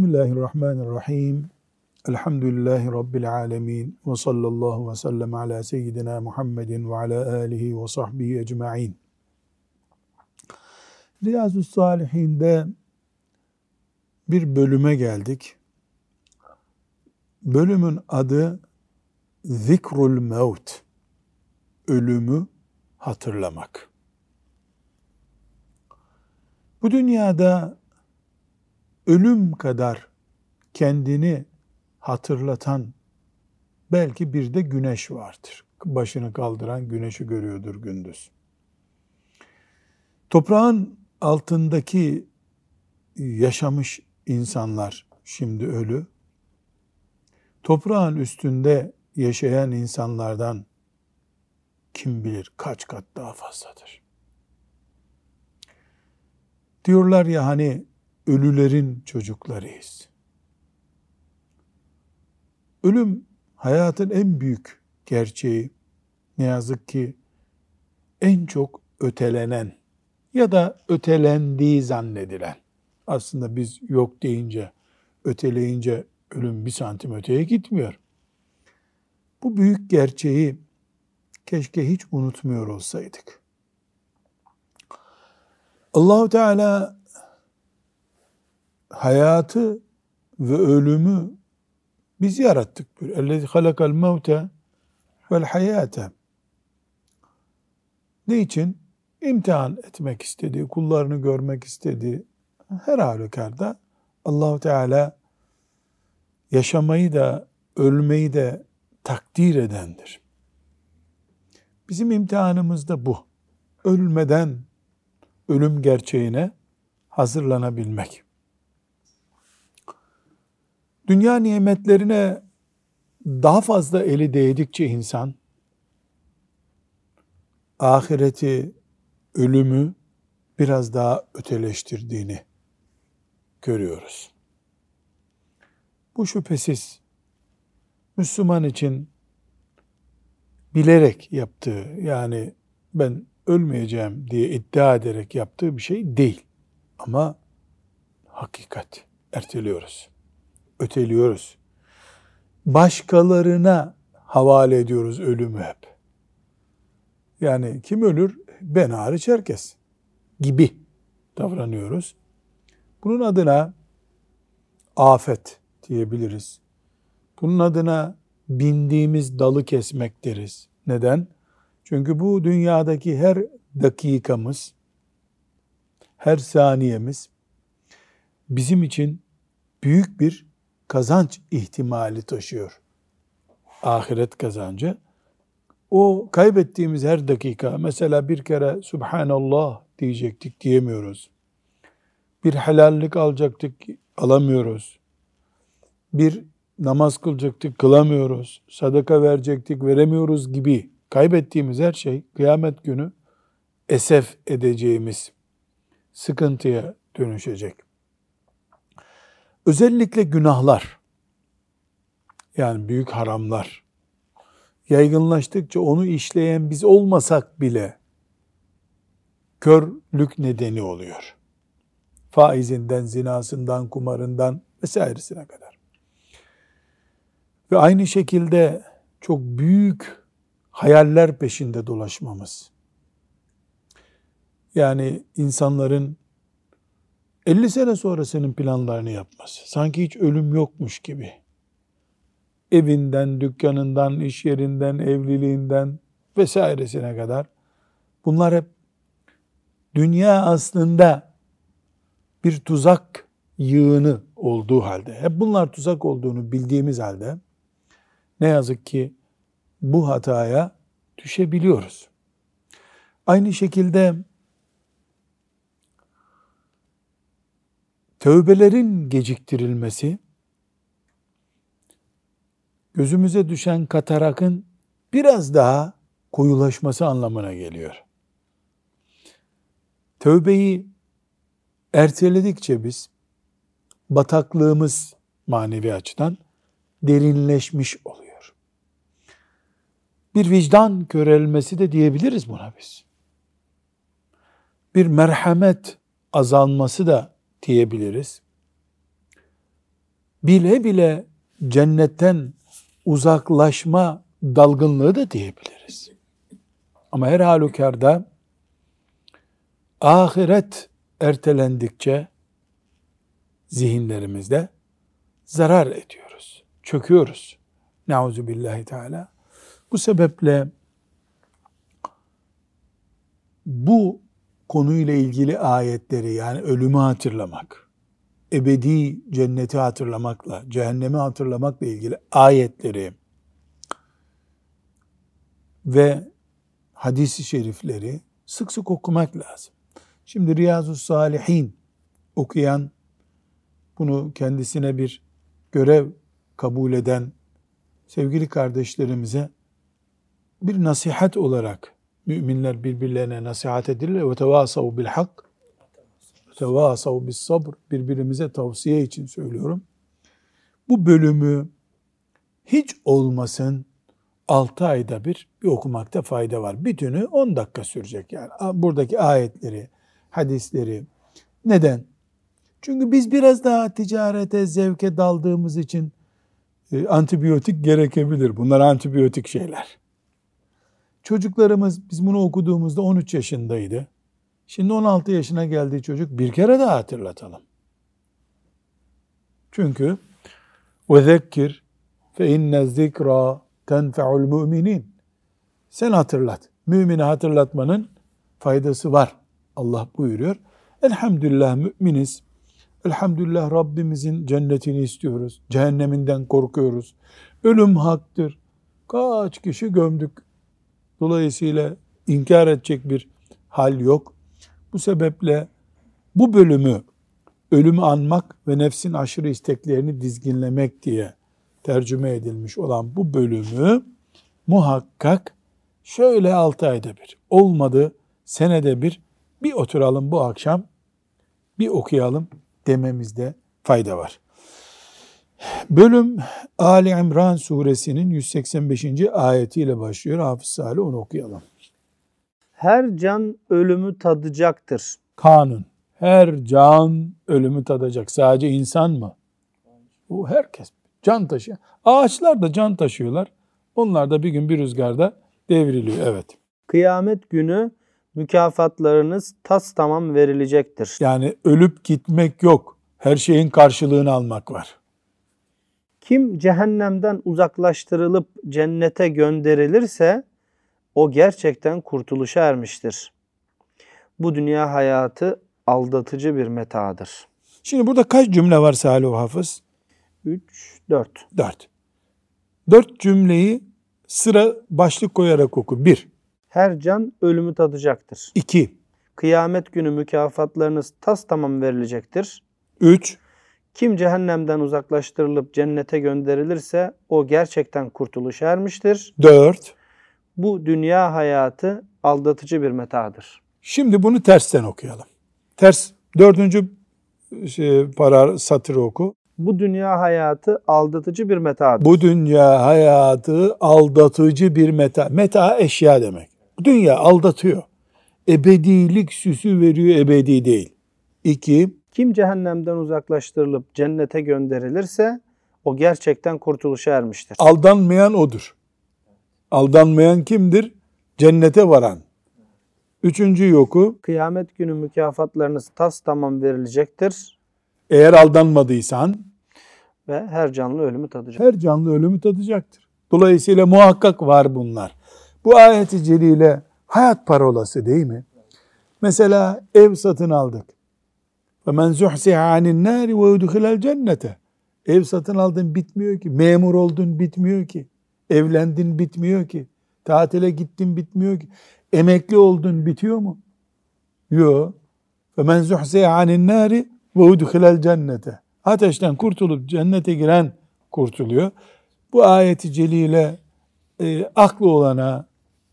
Bismillahirrahmanirrahim. Elhamdülillahi Rabbil alemin. Ve sallallahu ve sellem ala seyyidina Muhammedin ve ala alihi ve sahbihi ecma'in. Riyazu Salihin'de bir bölüme geldik. Bölümün adı Zikrul Mevt. Ölümü hatırlamak. Bu dünyada ölüm kadar kendini hatırlatan belki bir de güneş vardır. Başını kaldıran güneşi görüyordur gündüz. Toprağın altındaki yaşamış insanlar şimdi ölü. Toprağın üstünde yaşayan insanlardan kim bilir kaç kat daha fazladır. Diyorlar ya hani ölülerin çocuklarıyız. Ölüm hayatın en büyük gerçeği. Ne yazık ki en çok ötelenen ya da ötelendiği zannedilen. Aslında biz yok deyince, öteleyince ölüm bir santim öteye gitmiyor. Bu büyük gerçeği keşke hiç unutmuyor olsaydık. Allahu Teala hayatı ve ölümü biz yarattık. Ellezî halakal mevte vel hayate. Ne için? İmtihan etmek istedi, kullarını görmek istedi. Her halükarda Allahu Teala yaşamayı da ölmeyi de takdir edendir. Bizim imtihanımız da bu. Ölmeden ölüm gerçeğine hazırlanabilmek. Dünya nimetlerine daha fazla eli değdikçe insan ahireti, ölümü biraz daha öteleştirdiğini görüyoruz. Bu şüphesiz Müslüman için bilerek yaptığı yani ben ölmeyeceğim diye iddia ederek yaptığı bir şey değil. Ama hakikat erteliyoruz öteliyoruz. Başkalarına havale ediyoruz ölümü hep. Yani kim ölür? Ben hariç herkes gibi davranıyoruz. Bunun adına afet diyebiliriz. Bunun adına bindiğimiz dalı kesmek deriz. Neden? Çünkü bu dünyadaki her dakikamız, her saniyemiz bizim için büyük bir kazanç ihtimali taşıyor. Ahiret kazancı. O kaybettiğimiz her dakika mesela bir kere Subhanallah diyecektik diyemiyoruz. Bir helallik alacaktık alamıyoruz. Bir namaz kılacaktık kılamıyoruz. Sadaka verecektik veremiyoruz gibi kaybettiğimiz her şey kıyamet günü esef edeceğimiz sıkıntıya dönüşecek. Özellikle günahlar, yani büyük haramlar, yaygınlaştıkça onu işleyen biz olmasak bile körlük nedeni oluyor. Faizinden, zinasından, kumarından vesairesine kadar. Ve aynı şekilde çok büyük hayaller peşinde dolaşmamız. Yani insanların 50 sene sonra senin planlarını yapması. Sanki hiç ölüm yokmuş gibi. Evinden, dükkanından, iş yerinden, evliliğinden vesairesine kadar. Bunlar hep dünya aslında bir tuzak yığını olduğu halde, hep bunlar tuzak olduğunu bildiğimiz halde ne yazık ki bu hataya düşebiliyoruz. Aynı şekilde tövbelerin geciktirilmesi, gözümüze düşen katarakın biraz daha koyulaşması anlamına geliyor. Tövbeyi erteledikçe biz bataklığımız manevi açıdan derinleşmiş oluyor. Bir vicdan körelmesi de diyebiliriz buna biz. Bir merhamet azalması da diyebiliriz. bile bile cennetten uzaklaşma dalgınlığı da diyebiliriz. Ama her halükarda ahiret ertelendikçe zihinlerimizde zarar ediyoruz. Çöküyoruz. Nauzu billahi teala. Bu sebeple bu konuyla ilgili ayetleri yani ölümü hatırlamak, ebedi cenneti hatırlamakla, cehennemi hatırlamakla ilgili ayetleri ve hadisi şerifleri sık sık okumak lazım. Şimdi Riyazu Salihin okuyan, bunu kendisine bir görev kabul eden sevgili kardeşlerimize bir nasihat olarak müminler birbirlerine nasihat edirler ve tevasav bil hak tevasav bis sabr birbirimize tavsiye için söylüyorum. Bu bölümü hiç olmasın 6 ayda bir bir okumakta fayda var. Bütünü 10 dakika sürecek yani. Buradaki ayetleri, hadisleri. Neden? Çünkü biz biraz daha ticarete, zevke daldığımız için e, antibiyotik gerekebilir. Bunlar antibiyotik şeyler. Çocuklarımız biz bunu okuduğumuzda 13 yaşındaydı. Şimdi 16 yaşına geldiği çocuk bir kere daha hatırlatalım. Çünkü fe inne zikra tenfe'ul müminin. Sen hatırlat. Mümini hatırlatmanın faydası var. Allah buyuruyor. Elhamdülillah müminiz. Elhamdülillah Rabbimizin cennetini istiyoruz. Cehenneminden korkuyoruz. Ölüm haktır. Kaç kişi gömdük. Dolayısıyla inkar edecek bir hal yok. Bu sebeple bu bölümü ölümü anmak ve nefsin aşırı isteklerini dizginlemek diye tercüme edilmiş olan bu bölümü muhakkak şöyle altı ayda bir olmadı senede bir bir oturalım bu akşam bir okuyalım dememizde fayda var. Bölüm Ali İmran suresinin 185. ayetiyle başlıyor. Hafız Salih onu okuyalım. Her can ölümü tadacaktır. Kanun. Her can ölümü tadacak. Sadece insan mı? Bu herkes. Can taşıyor. Ağaçlar da can taşıyorlar. Onlar da bir gün bir rüzgarda devriliyor. Evet. Kıyamet günü mükafatlarınız tas tamam verilecektir. Yani ölüp gitmek yok. Her şeyin karşılığını almak var. Kim cehennemden uzaklaştırılıp cennete gönderilirse o gerçekten kurtuluşa ermiştir. Bu dünya hayatı aldatıcı bir metadır. Şimdi burada kaç cümle var Salih Hafız? 3, 4. 4. 4 cümleyi sıra başlık koyarak oku. 1. Her can ölümü tadacaktır. 2. Kıyamet günü mükafatlarınız tas tamam verilecektir. 3. Kim cehennemden uzaklaştırılıp cennete gönderilirse o gerçekten kurtuluş ermiştir. 4. Bu dünya hayatı aldatıcı bir metadır. Şimdi bunu tersten okuyalım. Ters dördüncü şey, para satırı oku. Bu dünya hayatı aldatıcı bir metadır. Bu dünya hayatı aldatıcı bir meta. Meta eşya demek. Dünya aldatıyor. Ebedilik süsü veriyor, ebedi değil. İki, kim cehennemden uzaklaştırılıp cennete gönderilirse o gerçekten kurtuluşa ermiştir. Aldanmayan odur. Aldanmayan kimdir? Cennete varan. Üçüncü yoku. Kıyamet günü mükafatlarınız tas tamam verilecektir. Eğer aldanmadıysan ve her canlı ölümü tadacak. Her canlı ölümü tadacaktır. Dolayısıyla muhakkak var bunlar. Bu ayeti celile hayat parolası değil mi? Mesela ev satın aldık. Ve men zuhsiha anin nari ve udhilel cennete. Ev satın aldın bitmiyor ki. Memur oldun bitmiyor ki. Evlendin bitmiyor ki. Tatile gittin bitmiyor ki. Emekli oldun bitiyor mu? Yok. Ve men zuhsiha anin nari ve udhilel cennete. Ateşten kurtulup cennete giren kurtuluyor. Bu ayeti celile e, aklı olana,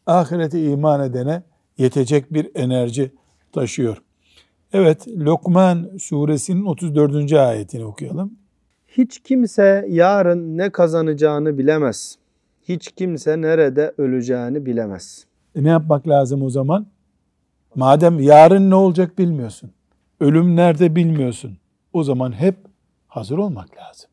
ahirete iman edene yetecek bir enerji taşıyor. Evet, Lokman suresinin 34. ayetini okuyalım. Hiç kimse yarın ne kazanacağını bilemez. Hiç kimse nerede öleceğini bilemez. E ne yapmak lazım o zaman? Madem yarın ne olacak bilmiyorsun. Ölüm nerede bilmiyorsun. O zaman hep hazır olmak lazım.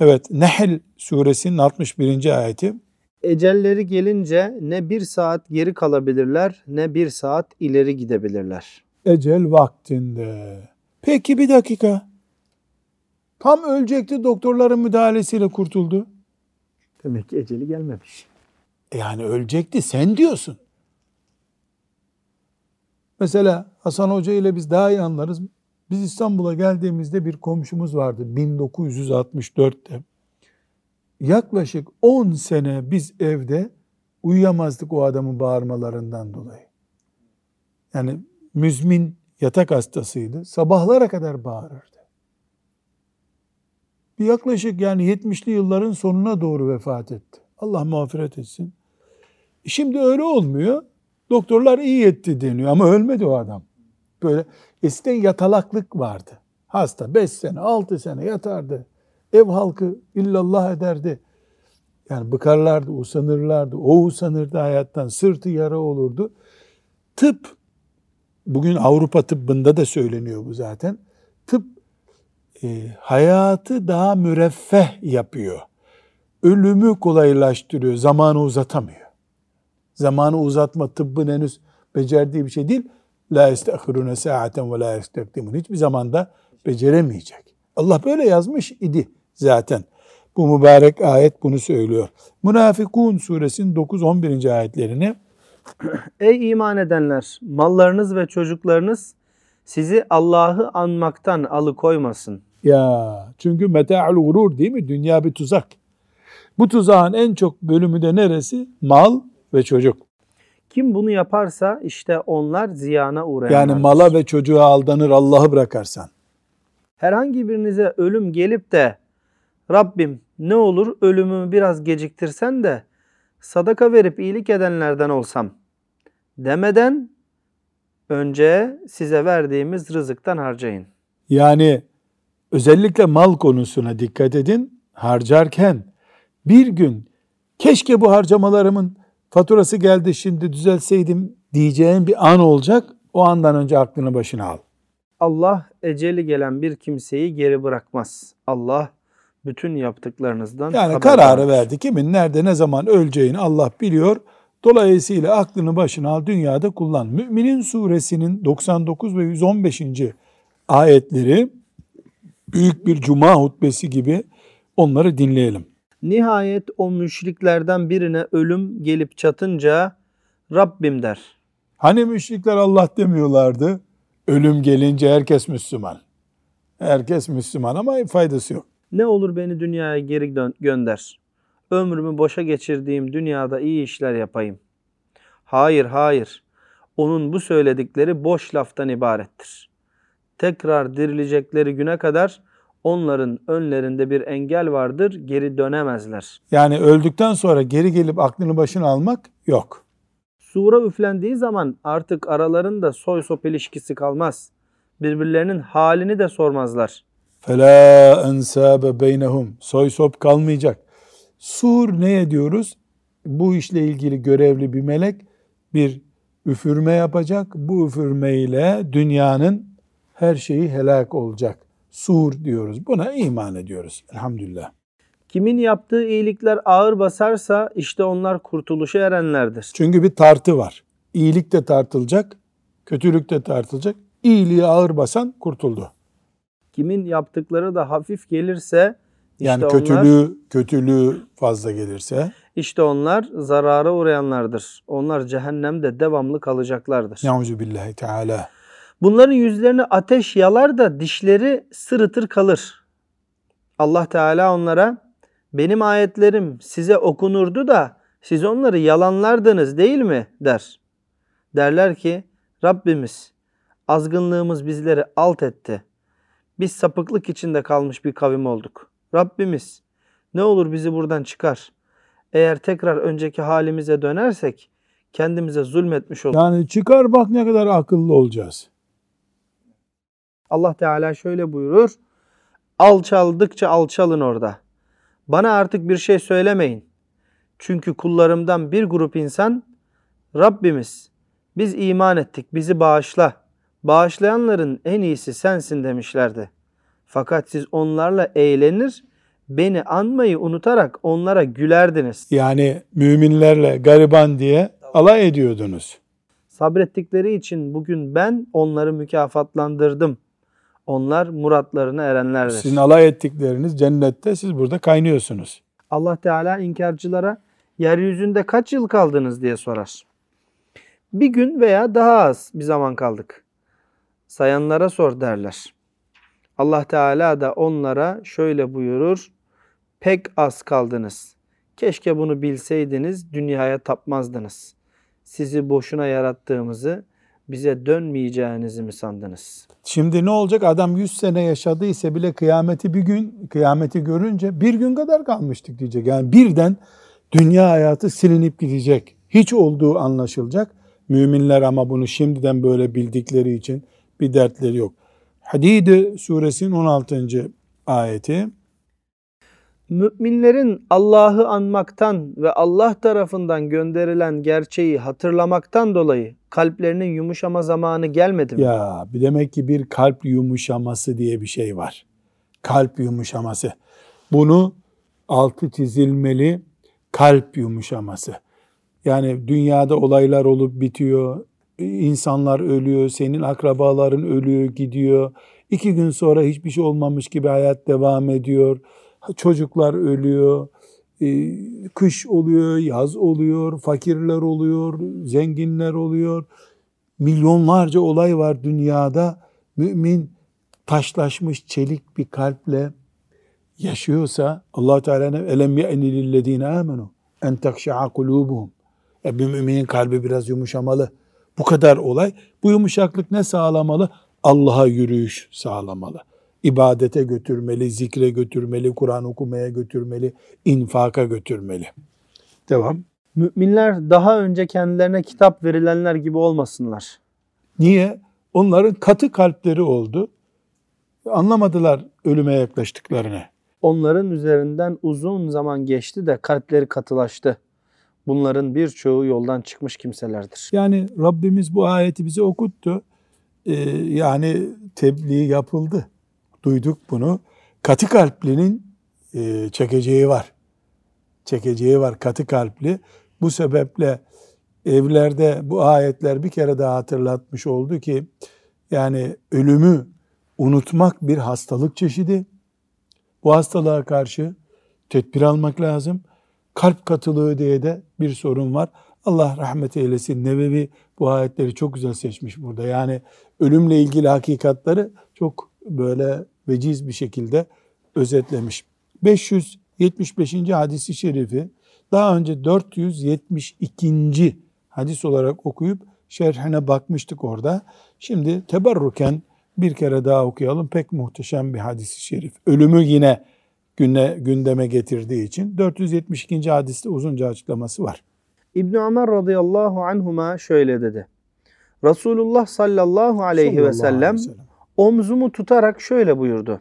Evet Nehl suresinin 61. ayeti. Ecelleri gelince ne bir saat geri kalabilirler ne bir saat ileri gidebilirler. Ecel vaktinde. Peki bir dakika. Tam ölecekti doktorların müdahalesiyle kurtuldu. Demek ki eceli gelmemiş. Yani ölecekti sen diyorsun. Mesela Hasan Hoca ile biz daha iyi anlarız. Biz İstanbul'a geldiğimizde bir komşumuz vardı 1964'te. Yaklaşık 10 sene biz evde uyuyamazdık o adamın bağırmalarından dolayı. Yani müzmin yatak hastasıydı. Sabahlara kadar bağırırdı. Bir yaklaşık yani 70'li yılların sonuna doğru vefat etti. Allah mağfiret etsin. Şimdi öyle olmuyor. Doktorlar iyi etti deniyor ama ölmedi o adam. Böyle eskiden yatalaklık vardı. Hasta 5 sene 6 sene yatardı. Ev halkı illallah ederdi. Yani bıkarlardı, usanırlardı. O usanırdı hayattan. Sırtı yara olurdu. Tıp, bugün Avrupa tıbbında da söyleniyor bu zaten. Tıp e, hayatı daha müreffeh yapıyor. Ölümü kolaylaştırıyor, zamanı uzatamıyor. Zamanı uzatma tıbbın henüz becerdiği bir şey değil. La estehirune saaten ve la yestekdimun. Hiçbir zamanda beceremeyecek. Allah böyle yazmış idi zaten. Bu mübarek ayet bunu söylüyor. Münafikun suresinin 9-11. ayetlerini Ey iman edenler! Mallarınız ve çocuklarınız sizi Allah'ı anmaktan alıkoymasın. Ya çünkü meta'ul gurur değil mi? Dünya bir tuzak. Bu tuzağın en çok bölümü de neresi? Mal ve çocuk. Kim bunu yaparsa işte onlar ziyana uğrayanlar. Yani mala ve çocuğa aldanır Allah'ı bırakarsan. Herhangi birinize ölüm gelip de Rabbim ne olur ölümümü biraz geciktirsen de sadaka verip iyilik edenlerden olsam demeden önce size verdiğimiz rızıktan harcayın. Yani özellikle mal konusuna dikkat edin. Harcarken bir gün keşke bu harcamalarımın faturası geldi şimdi düzelseydim diyeceğin bir an olacak. O andan önce aklını başına al. Allah eceli gelen bir kimseyi geri bırakmaz. Allah bütün yaptıklarınızdan Yani kararı verdi. Kimin nerede ne zaman öleceğini Allah biliyor. Dolayısıyla aklını başına al dünyada kullan. Müminin suresinin 99 ve 115. ayetleri büyük bir cuma hutbesi gibi onları dinleyelim. Nihayet o müşriklerden birine ölüm gelip çatınca Rabbim der. Hani müşrikler Allah demiyorlardı? Ölüm gelince herkes Müslüman. Herkes Müslüman ama faydası yok. Ne olur beni dünyaya geri dön- gönder. Ömrümü boşa geçirdiğim dünyada iyi işler yapayım. Hayır, hayır. Onun bu söyledikleri boş laftan ibarettir. Tekrar dirilecekleri güne kadar onların önlerinde bir engel vardır, geri dönemezler. Yani öldükten sonra geri gelip aklını başına almak yok. Sura üflendiği zaman artık aralarında soy sop ilişkisi kalmaz. Birbirlerinin halini de sormazlar. فَلَا اَنْسَابَ بَيْنَهُمْ Soy sop kalmayacak. Sur ne diyoruz? Bu işle ilgili görevli bir melek bir üfürme yapacak. Bu üfürmeyle dünyanın her şeyi helak olacak. Sur diyoruz. Buna iman ediyoruz. Elhamdülillah. Kimin yaptığı iyilikler ağır basarsa işte onlar kurtuluşa erenlerdir. Çünkü bir tartı var. İyilik de tartılacak, kötülük de tartılacak. İyiliği ağır basan kurtuldu. Kimin yaptıkları da hafif gelirse işte Yani onlar, kötülüğü kötülüğü fazla gelirse işte onlar zarara uğrayanlardır. Onlar cehennemde devamlı kalacaklardır. Nauzu billahi teala. Bunların yüzlerini ateş yalar da dişleri sırıtır kalır. Allah Teala onlara benim ayetlerim size okunurdu da siz onları yalanlardınız değil mi der. Derler ki Rabbimiz azgınlığımız bizleri alt etti. Biz sapıklık içinde kalmış bir kavim olduk. Rabbimiz ne olur bizi buradan çıkar. Eğer tekrar önceki halimize dönersek kendimize zulmetmiş oluruz. Yani çıkar bak ne kadar akıllı olacağız. Allah Teala şöyle buyurur. Alçaldıkça alçalın orada. Bana artık bir şey söylemeyin. Çünkü kullarımdan bir grup insan Rabbimiz biz iman ettik bizi bağışla. Bağışlayanların en iyisi sensin demişlerdi. Fakat siz onlarla eğlenir, beni anmayı unutarak onlara gülerdiniz. Yani müminlerle gariban diye alay ediyordunuz. Sabrettikleri için bugün ben onları mükafatlandırdım. Onlar muratlarına erenlerdir. Sizin alay ettikleriniz cennette siz burada kaynıyorsunuz. Allah Teala inkarcılara yeryüzünde kaç yıl kaldınız diye sorar. Bir gün veya daha az bir zaman kaldık. Sayanlara sor derler. Allah Teala da onlara şöyle buyurur. Pek az kaldınız. Keşke bunu bilseydiniz dünyaya tapmazdınız. Sizi boşuna yarattığımızı, bize dönmeyeceğinizi mi sandınız? Şimdi ne olacak? Adam 100 sene yaşadıysa bile kıyameti bir gün, kıyameti görünce bir gün kadar kalmıştık diyecek. Yani birden dünya hayatı silinip gidecek. Hiç olduğu anlaşılacak. Müminler ama bunu şimdiden böyle bildikleri için bir dertleri yok. Hadid suresinin 16. ayeti. Müminlerin Allah'ı anmaktan ve Allah tarafından gönderilen gerçeği hatırlamaktan dolayı kalplerinin yumuşama zamanı gelmedi mi? Ya bir demek ki bir kalp yumuşaması diye bir şey var. Kalp yumuşaması. Bunu altı çizilmeli kalp yumuşaması. Yani dünyada olaylar olup bitiyor, insanlar ölüyor, senin akrabaların ölüyor, gidiyor. İki gün sonra hiçbir şey olmamış gibi hayat devam ediyor. Çocuklar ölüyor, e, kış oluyor, yaz oluyor, fakirler oluyor, zenginler oluyor. Milyonlarca olay var dünyada. Mümin taşlaşmış çelik bir kalple yaşıyorsa Allah Teala ne elem ye'ni lillezine amenu en takşa'a kulubuhum. Ya bir müminin kalbi biraz yumuşamalı. Bu kadar olay. Bu yumuşaklık ne sağlamalı? Allah'a yürüyüş sağlamalı. İbadete götürmeli, zikre götürmeli, Kur'an okumaya götürmeli, infaka götürmeli. Devam. Müminler daha önce kendilerine kitap verilenler gibi olmasınlar. Niye? Onların katı kalpleri oldu. Anlamadılar ölüme yaklaştıklarını. Onların üzerinden uzun zaman geçti de kalpleri katılaştı. Bunların birçoğu yoldan çıkmış kimselerdir. Yani Rabbimiz bu ayeti bize okuttu. Ee, yani tebliğ yapıldı. Duyduk bunu. Katı kalplinin e, çekeceği var. Çekeceği var katı kalpli. Bu sebeple evlerde bu ayetler bir kere daha hatırlatmış oldu ki yani ölümü unutmak bir hastalık çeşidi. Bu hastalığa karşı tedbir almak lazım. Kalp katılığı diye de bir sorun var. Allah rahmet eylesin. Nebevi bu ayetleri çok güzel seçmiş burada. Yani ölümle ilgili hakikatları çok böyle veciz bir şekilde özetlemiş. 575. hadisi şerifi daha önce 472. hadis olarak okuyup şerhine bakmıştık orada. Şimdi teberruken bir kere daha okuyalım. Pek muhteşem bir hadisi şerif. Ölümü yine güne, gündeme getirdiği için 472. hadiste uzunca açıklaması var. İbn Ömer radıyallahu anhuma şöyle dedi. Resulullah sallallahu aleyhi Sallallahu ve sellem aleyhi sellem. omzumu tutarak şöyle buyurdu.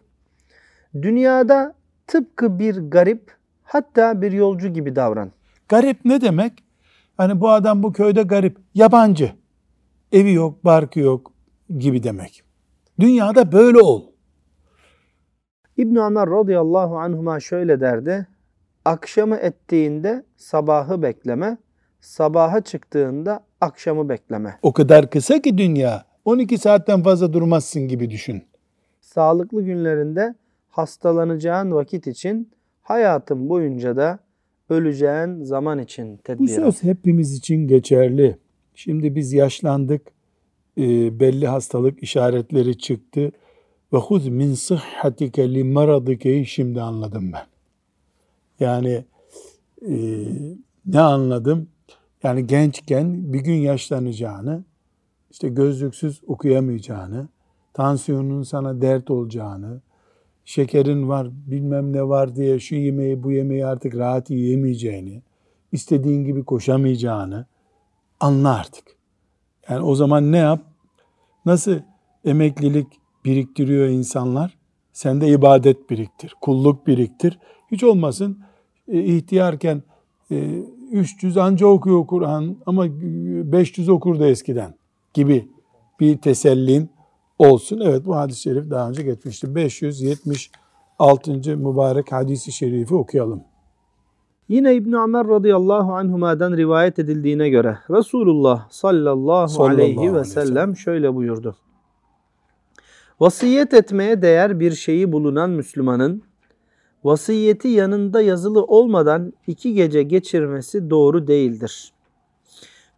Dünyada tıpkı bir garip hatta bir yolcu gibi davran. Garip ne demek? Hani bu adam bu köyde garip, yabancı. Evi yok, barkı yok gibi demek. Dünyada böyle ol. İbn Ömer radıyallahu anhuma şöyle derdi. Akşamı ettiğinde sabahı bekleme, sabaha çıktığında akşamı bekleme. O kadar kısa ki dünya. 12 saatten fazla durmazsın gibi düşün. Sağlıklı günlerinde hastalanacağın vakit için hayatın boyunca da öleceğin zaman için Bu tedbir al. söz hepimiz için geçerli. Şimdi biz yaşlandık, e, belli hastalık işaretleri çıktı. Ve huz min sıhhatike li maradikeyi şimdi anladım ben. Yani e, ne anladım? Yani gençken bir gün yaşlanacağını, işte gözlüksüz okuyamayacağını, tansiyonun sana dert olacağını, şekerin var bilmem ne var diye şu yemeği bu yemeği artık rahat yiyemeyeceğini, istediğin gibi koşamayacağını anla artık. Yani o zaman ne yap? Nasıl emeklilik biriktiriyor insanlar? Sen de ibadet biriktir, kulluk biriktir. Hiç olmasın e, ihtiyarken e, 300 anca okuyor Kur'an ama 500 okurdu eskiden gibi bir tesellin olsun. Evet bu hadis-i şerif daha önce geçmişti. altıncı mübarek hadisi şerifi okuyalım. Yine İbn Ömer radıyallahu anhuma'dan rivayet edildiğine göre Resulullah sallallahu, Sallallahu aleyhi aleyhi ve sellem şöyle buyurdu. Vasiyet etmeye değer bir şeyi bulunan Müslümanın vasiyeti yanında yazılı olmadan iki gece geçirmesi doğru değildir.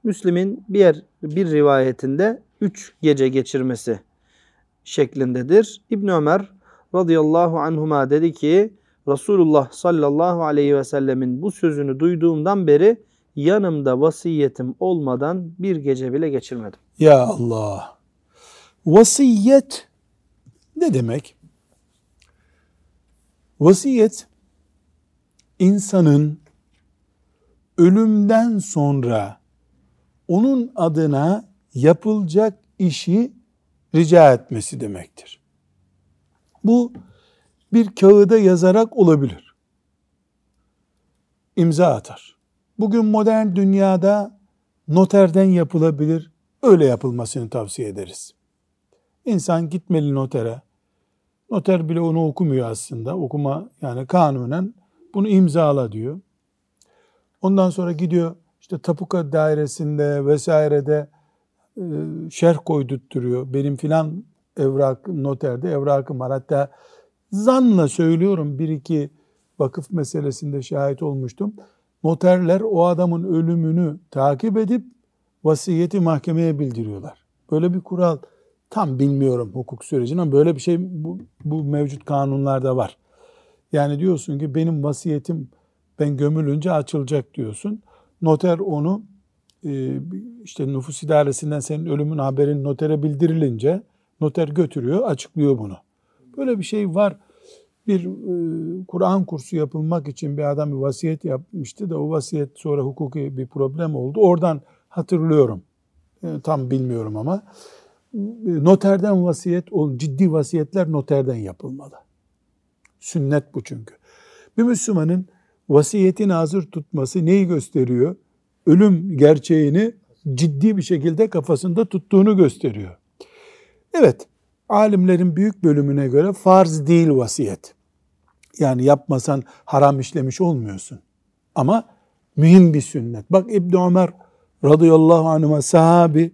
Müslim'in bir yer, bir rivayetinde üç gece geçirmesi şeklindedir. İbn Ömer radıyallahu anhuma dedi ki Resulullah sallallahu aleyhi ve sellemin bu sözünü duyduğumdan beri yanımda vasiyetim olmadan bir gece bile geçirmedim. Ya Allah. Vasiyet ne demek? Vasiyet insanın ölümden sonra onun adına yapılacak işi rica etmesi demektir. Bu bir kağıda yazarak olabilir. İmza atar. Bugün modern dünyada noterden yapılabilir. Öyle yapılmasını tavsiye ederiz. İnsan gitmeli notere. Noter bile onu okumuyor aslında. Okuma yani kanunen bunu imzala diyor. Ondan sonra gidiyor işte tapuka dairesinde vesairede e, şerh koydurtturuyor. Benim filan evrak noterde evrakım var. Hatta zanla söylüyorum bir iki vakıf meselesinde şahit olmuştum. Noterler o adamın ölümünü takip edip vasiyeti mahkemeye bildiriyorlar. Böyle bir kural tam bilmiyorum hukuk sürecini ama böyle bir şey bu, bu mevcut kanunlarda var. Yani diyorsun ki benim vasiyetim ben gömülünce açılacak diyorsun. Noter onu e, işte nüfus idaresinden senin ölümün haberin notere bildirilince noter götürüyor, açıklıyor bunu. Böyle bir şey var. Bir e, Kur'an kursu yapılmak için bir adam bir vasiyet yapmıştı da o vasiyet sonra hukuki bir problem oldu. Oradan hatırlıyorum. E, tam bilmiyorum ama noterden vasiyet, ciddi vasiyetler noterden yapılmalı. Sünnet bu çünkü. Bir Müslümanın vasiyetini hazır tutması neyi gösteriyor? Ölüm gerçeğini ciddi bir şekilde kafasında tuttuğunu gösteriyor. Evet, alimlerin büyük bölümüne göre farz değil vasiyet. Yani yapmasan haram işlemiş olmuyorsun. Ama mühim bir sünnet. Bak İbn Ömer radıyallahu anh'a sahabi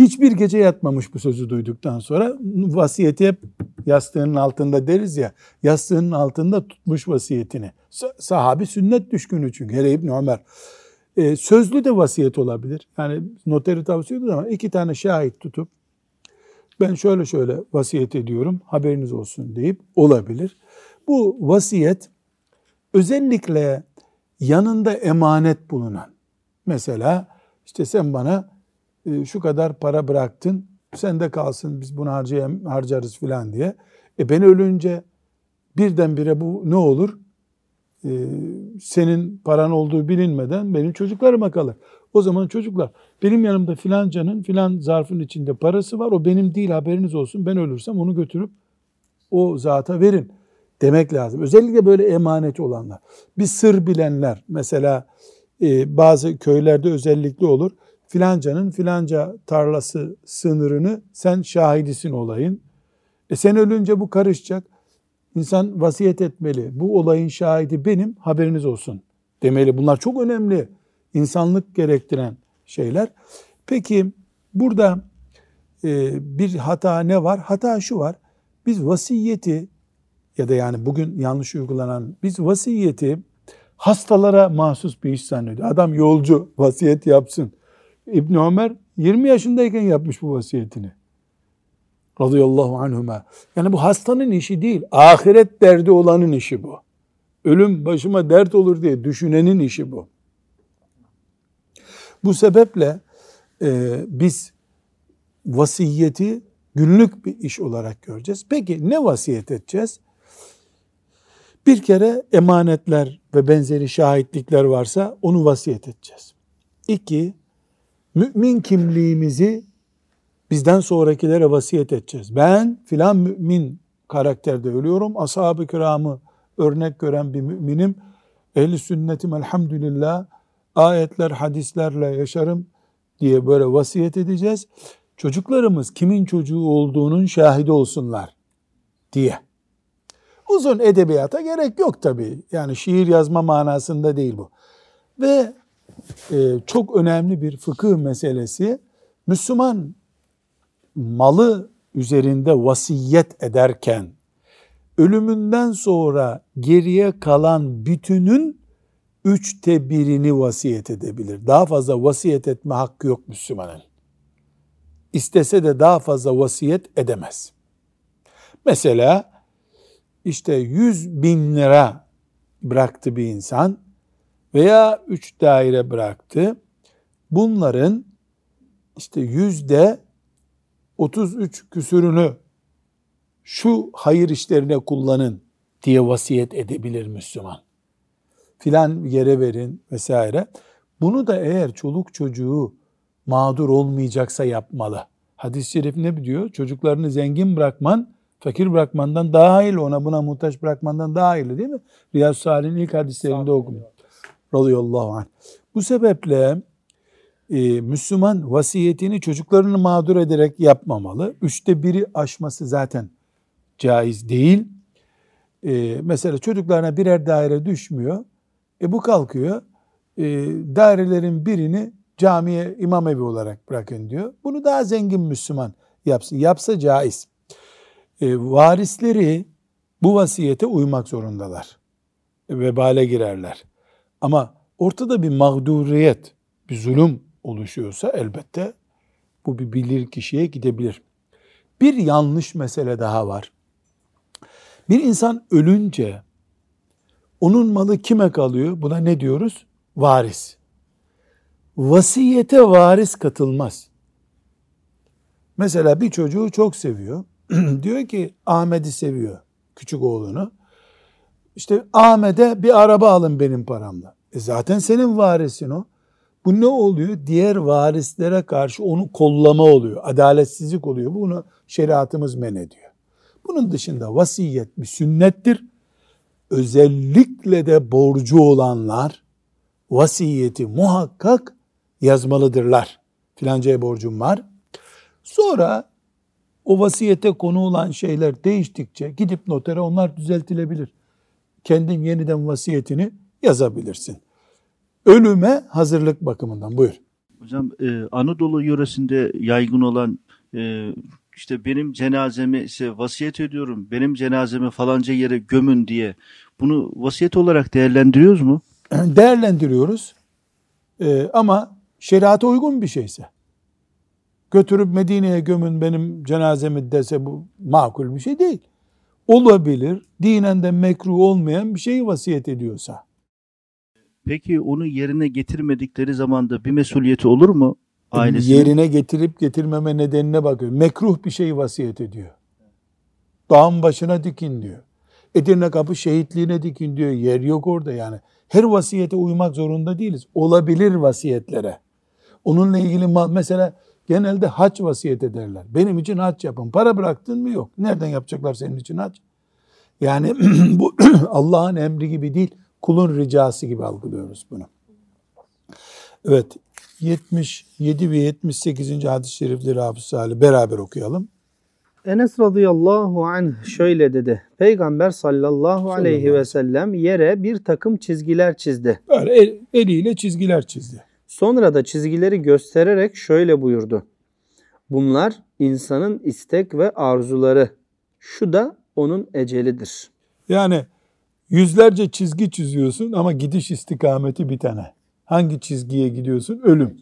hiçbir gece yatmamış bu sözü duyduktan sonra vasiyeti hep yastığının altında deriz ya yastığının altında tutmuş vasiyetini. Sahabi sünnet düşkünü çünkü. Hele İbn Ömer. Ee, sözlü de vasiyet olabilir. Yani noteri tavsiye ediyor ama iki tane şahit tutup ben şöyle şöyle vasiyet ediyorum haberiniz olsun deyip olabilir. Bu vasiyet özellikle yanında emanet bulunan mesela işte sen bana şu kadar para bıraktın sen de kalsın biz bunu harcayam, harcarız filan diye. E ben ölünce birdenbire bu ne olur? Ee, senin paran olduğu bilinmeden benim çocuklarıma kalır. O zaman çocuklar benim yanımda filancanın filan zarfın içinde parası var o benim değil haberiniz olsun ben ölürsem onu götürüp o zata verin demek lazım. Özellikle böyle emanet olanlar. Bir sır bilenler mesela e, bazı köylerde özellikle olur. Filancanın filanca tarlası sınırını sen şahidisin olayın. E sen ölünce bu karışacak. İnsan vasiyet etmeli. Bu olayın şahidi benim haberiniz olsun demeli. Bunlar çok önemli. insanlık gerektiren şeyler. Peki burada e, bir hata ne var? Hata şu var. Biz vasiyeti ya da yani bugün yanlış uygulanan biz vasiyeti hastalara mahsus bir iş zannediyor. Adam yolcu vasiyet yapsın. İbn Ömer 20 yaşındayken yapmış bu vasiyetini. Radıyallahu anhuma. Yani bu hastanın işi değil. Ahiret derdi olanın işi bu. Ölüm başıma dert olur diye düşünenin işi bu. Bu sebeple e, biz vasiyeti günlük bir iş olarak göreceğiz. Peki ne vasiyet edeceğiz? Bir kere emanetler ve benzeri şahitlikler varsa onu vasiyet edeceğiz. İki, mümin kimliğimizi bizden sonrakilere vasiyet edeceğiz. Ben filan mümin karakterde ölüyorum. Ashab-ı kiramı örnek gören bir müminim. Ehli sünnetim elhamdülillah ayetler, hadislerle yaşarım diye böyle vasiyet edeceğiz. Çocuklarımız kimin çocuğu olduğunun şahidi olsunlar diye. Uzun edebiyata gerek yok tabii. Yani şiir yazma manasında değil bu. Ve çok önemli bir fıkıh meselesi. Müslüman malı üzerinde vasiyet ederken ölümünden sonra geriye kalan bütünün üçte birini vasiyet edebilir. Daha fazla vasiyet etme hakkı yok Müslümanın. İstese de daha fazla vasiyet edemez. Mesela işte 100 bin lira bıraktı bir insan veya 3 daire bıraktı. Bunların işte yüzde 33 küsürünü şu hayır işlerine kullanın diye vasiyet edebilir Müslüman. Filan yere verin vesaire. Bunu da eğer çoluk çocuğu mağdur olmayacaksa yapmalı. Hadis-i şerif ne diyor? Çocuklarını zengin bırakman, fakir bırakmandan daha hayırlı, ona buna muhtaç bırakmandan daha hayırlı değil mi? Riyaz Salih'in ilk hadislerinde okumuş. Radıyallahu anh. Bu sebeple e, Müslüman vasiyetini çocuklarını mağdur ederek yapmamalı. Üçte biri aşması zaten caiz değil. E, mesela çocuklarına birer daire düşmüyor. E bu kalkıyor. E, dairelerin birini camiye imam evi olarak bırakın diyor. Bunu daha zengin Müslüman yapsın. Yapsa caiz. E, varisleri bu vasiyete uymak zorundalar. E, vebale girerler. Ama ortada bir mağduriyet, bir zulüm oluşuyorsa elbette bu bir bilir kişiye gidebilir. Bir yanlış mesele daha var. Bir insan ölünce onun malı kime kalıyor? Buna ne diyoruz? Varis. Vasiyete varis katılmaz. Mesela bir çocuğu çok seviyor. diyor ki Ahmet'i seviyor. Küçük oğlunu. İşte Ahmet'e bir araba alın benim paramla. E zaten senin varisin o. Bu ne oluyor? Diğer varislere karşı onu kollama oluyor. Adaletsizlik oluyor. Bunu şeriatımız men ediyor. Bunun dışında vasiyet bir sünnettir. Özellikle de borcu olanlar vasiyeti muhakkak yazmalıdırlar. Filancaya borcum var. Sonra o vasiyete konu olan şeyler değiştikçe gidip notere onlar düzeltilebilir. Kendin yeniden vasiyetini yazabilirsin. Ölüme hazırlık bakımından buyur. Hocam e, Anadolu yöresinde yaygın olan e, işte benim cenazemi ise vasiyet ediyorum, benim cenazemi falanca yere gömün diye bunu vasiyet olarak değerlendiriyoruz mu? Değerlendiriyoruz ee, ama şeriata uygun bir şeyse. Götürüp Medine'ye gömün benim cenazemi dese bu makul bir şey değil. Olabilir, dinen de mekruh olmayan bir şeyi vasiyet ediyorsa. Peki onu yerine getirmedikleri zaman da bir mesuliyeti olur mu? Ailesine? Yerine getirip getirmeme nedenine bakıyor. Mekruh bir şeyi vasiyet ediyor. Dağın başına dikin diyor. Edirne kapı şehitliğine dikin diyor. Yer yok orada yani. Her vasiyete uymak zorunda değiliz. Olabilir vasiyetlere. Onunla ilgili mesela genelde haç vasiyet ederler. Benim için haç yapın. Para bıraktın mı? Yok. Nereden yapacaklar senin için haç? Yani bu Allah'ın emri gibi değil, kulun ricası gibi algılıyoruz bunu. Evet, 77 ve 78. hadis-i şerifleri Hafız Salih beraber okuyalım. Enes radıyallahu anh şöyle dedi. Peygamber sallallahu aleyhi ve sellem yere bir takım çizgiler çizdi. Böyle el, eliyle çizgiler çizdi. Sonra da çizgileri göstererek şöyle buyurdu. Bunlar insanın istek ve arzuları. Şu da onun ecelidir. Yani yüzlerce çizgi çiziyorsun ama gidiş istikameti bir tane. Hangi çizgiye gidiyorsun? Ölüm.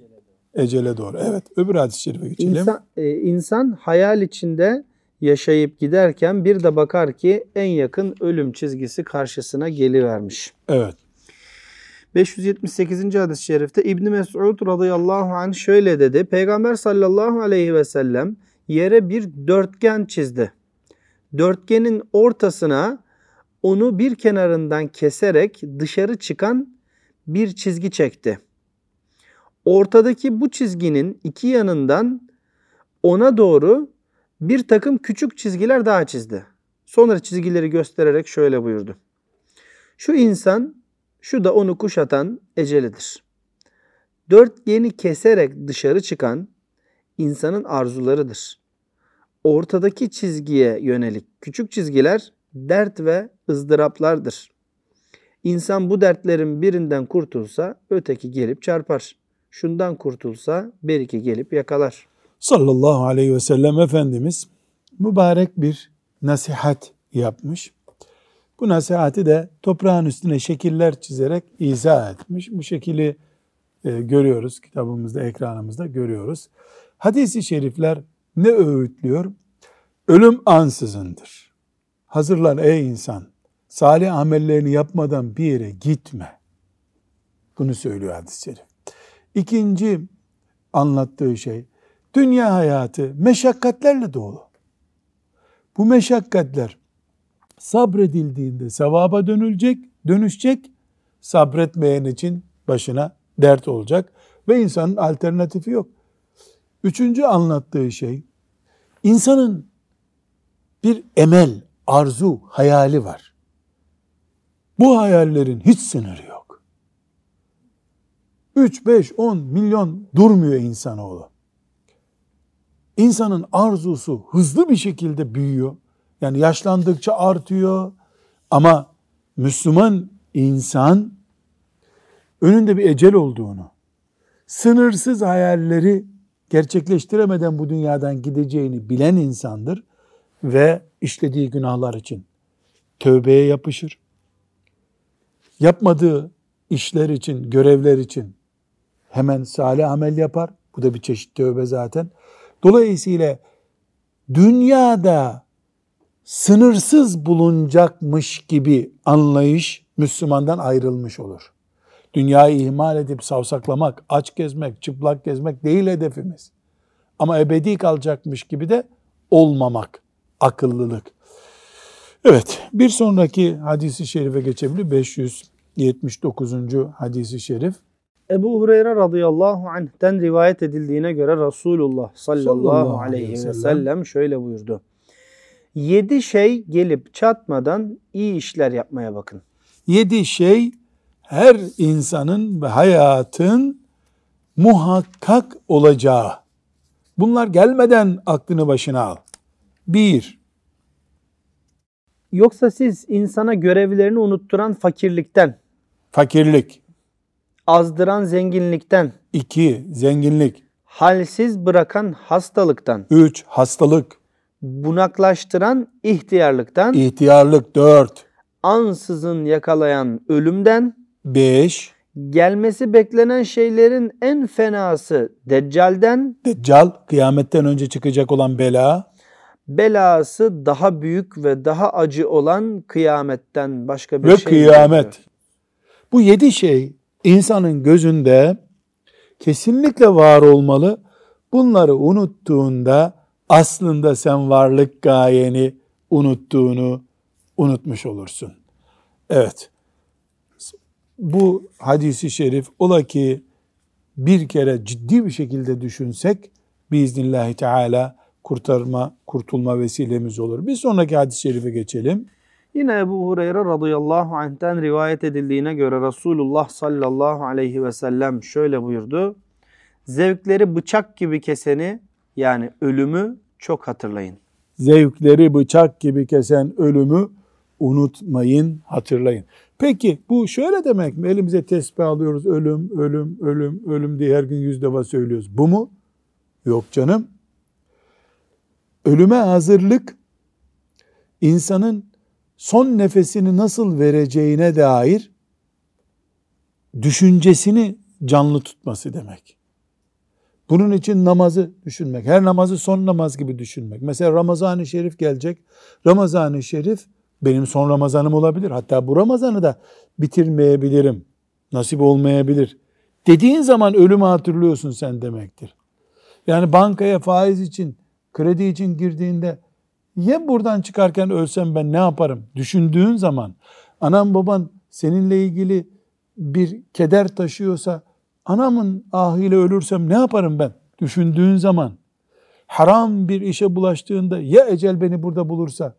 Ecele doğru. Evet. Öbür hadis-i şerife geçelim. İnsan, e, insan hayal içinde yaşayıp giderken bir de bakar ki en yakın ölüm çizgisi karşısına gelivermiş. Evet. 578. hadis-i şerifte İbn Mes'ud radıyallahu anh şöyle dedi. Peygamber sallallahu aleyhi ve sellem yere bir dörtgen çizdi. Dörtgenin ortasına onu bir kenarından keserek dışarı çıkan bir çizgi çekti. Ortadaki bu çizginin iki yanından ona doğru bir takım küçük çizgiler daha çizdi. Sonra çizgileri göstererek şöyle buyurdu. Şu insan, şu da onu kuşatan ecelidir. Dörtgeni keserek dışarı çıkan insanın arzularıdır. Ortadaki çizgiye yönelik küçük çizgiler dert ve ızdıraplardır. İnsan bu dertlerin birinden kurtulsa öteki gelip çarpar. Şundan kurtulsa bir iki gelip yakalar. Sallallahu aleyhi ve sellem Efendimiz mübarek bir nasihat yapmış. Bu nasihati de toprağın üstüne şekiller çizerek izah etmiş. Bu şekili e, görüyoruz kitabımızda, ekranımızda görüyoruz. Hadis-i şerifler ne öğütlüyor? Ölüm ansızındır. Hazırlan ey insan. Salih amellerini yapmadan bir yere gitme. Bunu söylüyor hadis-i şerif. İkinci anlattığı şey, dünya hayatı meşakkatlerle dolu. Bu meşakkatler sabredildiğinde sevaba dönülecek, dönüşecek, sabretmeyen için başına dert olacak ve insanın alternatifi yok. Üçüncü anlattığı şey, insanın bir emel, arzu, hayali var. Bu hayallerin hiç sınırı yok. 3, 5, 10 milyon durmuyor insanoğlu. İnsanın arzusu hızlı bir şekilde büyüyor. Yani yaşlandıkça artıyor. Ama Müslüman insan önünde bir ecel olduğunu, sınırsız hayalleri gerçekleştiremeden bu dünyadan gideceğini bilen insandır ve işlediği günahlar için tövbeye yapışır. Yapmadığı işler için, görevler için hemen salih amel yapar. Bu da bir çeşit tövbe zaten. Dolayısıyla dünyada sınırsız bulunacakmış gibi anlayış Müslümandan ayrılmış olur. Dünyayı ihmal edip savsaklamak, aç gezmek, çıplak gezmek değil hedefimiz. Ama ebedi kalacakmış gibi de olmamak, akıllılık. Evet, bir sonraki hadisi şerife geçebilir. 579. hadisi şerif. Ebu Hureyre radıyallahu anh'ten rivayet edildiğine göre Resulullah sallallahu aleyhi ve sellem şöyle buyurdu. Yedi şey gelip çatmadan iyi işler yapmaya bakın. Yedi şey her insanın ve hayatın muhakkak olacağı. Bunlar gelmeden aklını başına al. Bir. Yoksa siz insana görevlerini unutturan fakirlikten, Fakirlik. azdıran zenginlikten, iki Zenginlik. halsiz bırakan hastalıktan, Üç. Hastalık. Bunaklaştıran ihtiyarlıktan, ihtiyarlık. Dört. ansızın yakalayan ölümden, Beş. gelmesi beklenen şeylerin en fenası Deccal'den, Deccal. Kıyametten önce çıkacak olan bela. belası daha büyük ve daha acı olan kıyametten başka bir ve şey kıyamet. yok. Bu yedi şey insanın gözünde kesinlikle var olmalı. Bunları unuttuğunda aslında sen varlık gayeni unuttuğunu unutmuş olursun. Evet. Bu hadisi şerif ola ki bir kere ciddi bir şekilde düşünsek biiznillahü teala kurtarma, kurtulma vesilemiz olur. Bir sonraki hadis-i şerife geçelim. Yine Ebu Hureyre radıyallahu anh'ten rivayet edildiğine göre Resulullah sallallahu aleyhi ve sellem şöyle buyurdu. Zevkleri bıçak gibi keseni yani ölümü çok hatırlayın. Zevkleri bıçak gibi kesen ölümü unutmayın, hatırlayın. Peki bu şöyle demek mi? Elimize tesbih alıyoruz. Ölüm, ölüm, ölüm, ölüm diye her gün yüz defa söylüyoruz. Bu mu? Yok canım. Ölüme hazırlık insanın son nefesini nasıl vereceğine dair düşüncesini canlı tutması demek. Bunun için namazı düşünmek. Her namazı son namaz gibi düşünmek. Mesela Ramazan-ı Şerif gelecek. Ramazan-ı Şerif benim son Ramazanım olabilir. Hatta bu Ramazan'ı da bitirmeyebilirim. Nasip olmayabilir. Dediğin zaman ölümü hatırlıyorsun sen demektir. Yani bankaya faiz için, kredi için girdiğinde ya buradan çıkarken ölsem ben ne yaparım? Düşündüğün zaman anam baban seninle ilgili bir keder taşıyorsa anamın ahıyla ölürsem ne yaparım ben? Düşündüğün zaman haram bir işe bulaştığında ya ecel beni burada bulursa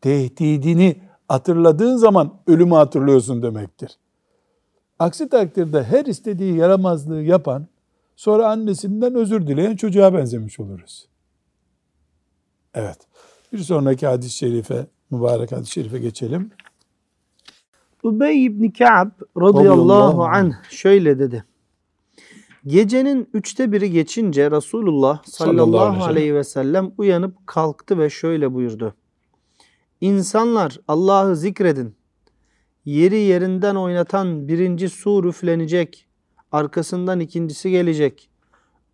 tehdidini hatırladığın zaman ölümü hatırlıyorsun demektir. Aksi takdirde her istediği yaramazlığı yapan sonra annesinden özür dileyen çocuğa benzemiş oluruz. Evet. Bir sonraki hadis-i şerife mübarek hadis-i şerife geçelim. Ubey ibn Ka'b radıyallahu anh şöyle dedi. Gecenin üçte biri geçince Resulullah Sallallahu aleyhi ve sallallahu sellem. aleyhi ve sellem uyanıp kalktı ve şöyle buyurdu. İnsanlar Allah'ı zikredin. Yeri yerinden oynatan birinci su üflenecek. Arkasından ikincisi gelecek.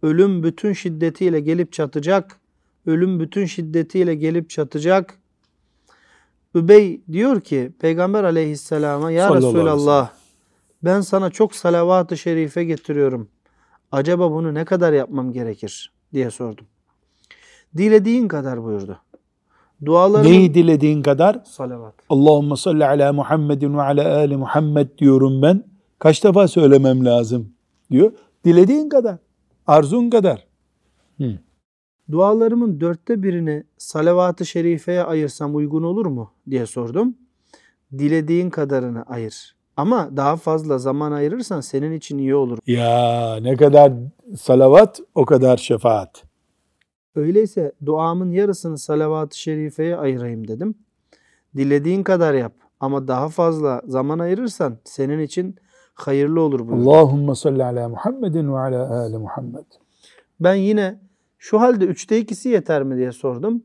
Ölüm bütün şiddetiyle gelip çatacak. Ölüm bütün şiddetiyle gelip çatacak. Übey diyor ki Peygamber aleyhisselama ya Sallallahu Resulallah ben sana çok salavat-ı şerife getiriyorum. Acaba bunu ne kadar yapmam gerekir diye sordum. Dilediğin kadar buyurdu. Dualarımın Neyi dilediğin kadar? salavat. Allahümme salli ala Muhammedin ve ala ali Muhammed diyorum ben. Kaç defa söylemem lazım diyor. Dilediğin kadar. Arzun kadar. Dualarımın dörtte birini salavat-ı şerifeye ayırsam uygun olur mu diye sordum. Dilediğin kadarını ayır. Ama daha fazla zaman ayırırsan senin için iyi olur. Ya ne kadar salavat o kadar şefaat. Öyleyse duamın yarısını salavat-ı şerifeye ayırayım dedim. Dilediğin kadar yap ama daha fazla zaman ayırırsan senin için hayırlı olur buyurdu. Allahümme salli ala Muhammedin ve ala ali Muhammed. Ben yine şu halde üçte ikisi yeter mi diye sordum.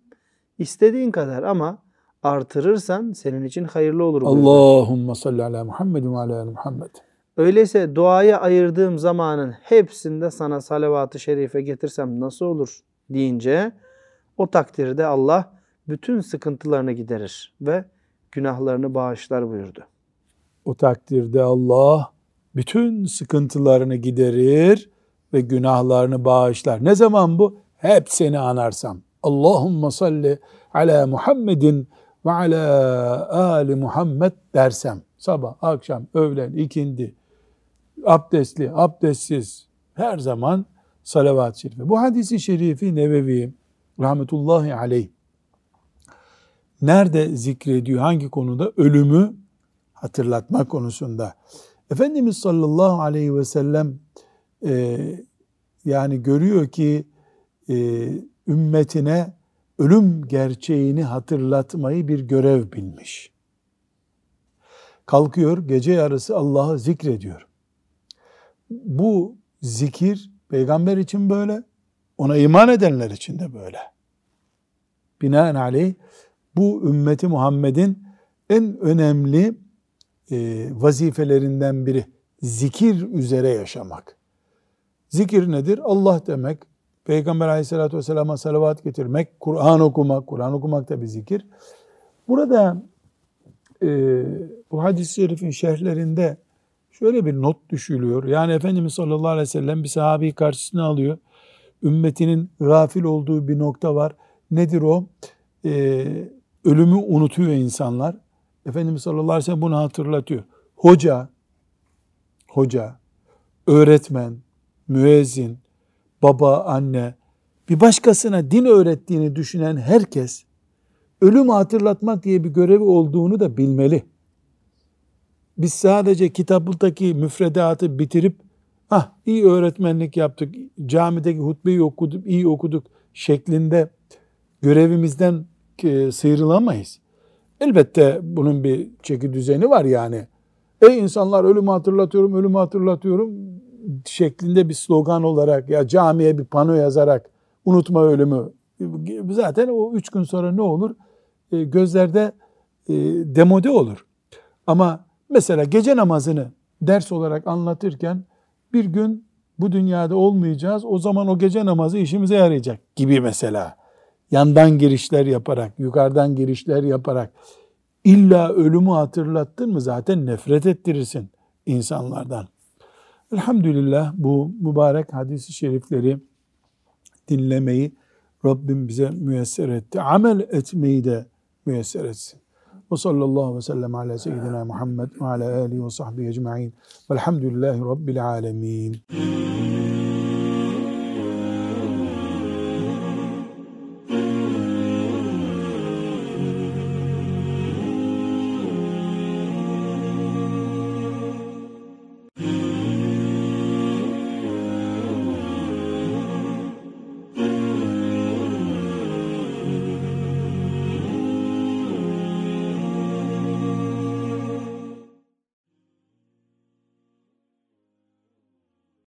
İstediğin kadar ama artırırsan senin için hayırlı olur buyurdu. Allahümme salli ala Muhammedin ve ala Muhammed. Öyleyse duaya ayırdığım zamanın hepsinde sana salavat-ı şerife getirsem nasıl olur deyince o takdirde Allah bütün sıkıntılarını giderir ve günahlarını bağışlar buyurdu. O takdirde Allah bütün sıkıntılarını giderir ve günahlarını bağışlar. Ne zaman bu? Hep seni anarsam. Allahümme salli ala Muhammedin ve ala ali Muhammed dersem. Sabah, akşam, öğlen, ikindi, abdestli, abdestsiz her zaman salavat-ı şerife. Bu hadisi şerifi Nevevi rahmetullahi aleyh nerede zikrediyor? Hangi konuda? Ölümü hatırlatma konusunda. Efendimiz sallallahu aleyhi ve sellem e, yani görüyor ki e, ümmetine ölüm gerçeğini hatırlatmayı bir görev bilmiş. Kalkıyor gece yarısı Allah'ı zikrediyor. Bu zikir peygamber için böyle, ona iman edenler için de böyle. Binaenaleyh bu ümmeti Muhammed'in en önemli e, vazifelerinden biri zikir üzere yaşamak. Zikir nedir? Allah demek, Peygamber aleyhissalatü vesselam'a salavat getirmek, Kur'an okumak, Kur'an okumak da bir zikir. Burada e, bu hadis-i şerifin şerhlerinde şöyle bir not düşülüyor. Yani Efendimiz sallallahu aleyhi ve sellem bir sahabeyi karşısına alıyor. Ümmetinin gafil olduğu bir nokta var. Nedir o? Ee, ölümü unutuyor insanlar. Efendimiz sallallahu aleyhi ve sellem bunu hatırlatıyor. Hoca, hoca, öğretmen, müezzin, baba, anne, bir başkasına din öğrettiğini düşünen herkes, ölümü hatırlatmak diye bir görevi olduğunu da bilmeli. Biz sadece kitaptaki müfredatı bitirip, ah iyi öğretmenlik yaptık, camideki hutbeyi okuduk, iyi okuduk şeklinde görevimizden e, sıyrılamayız. Elbette bunun bir çeki düzeni var yani. Ey insanlar ölümü hatırlatıyorum, ölümü hatırlatıyorum şeklinde bir slogan olarak ya camiye bir pano yazarak unutma ölümü. Zaten o üç gün sonra ne olur? E, gözlerde e, demode olur. Ama mesela gece namazını ders olarak anlatırken bir gün bu dünyada olmayacağız. O zaman o gece namazı işimize yarayacak gibi mesela. Yandan girişler yaparak, yukarıdan girişler yaparak illa ölümü hatırlattın mı zaten nefret ettirirsin insanlardan. Elhamdülillah bu mübarek hadisi şerifleri dinlemeyi Rabbim bize müyesser etti. Amel etmeyi de müyesser etsin. Ve sallallahu ve sellem ala seyyidina Muhammed ve ala alihi ve sahbihi ecma'in. Velhamdülillahi Rabbil alemin.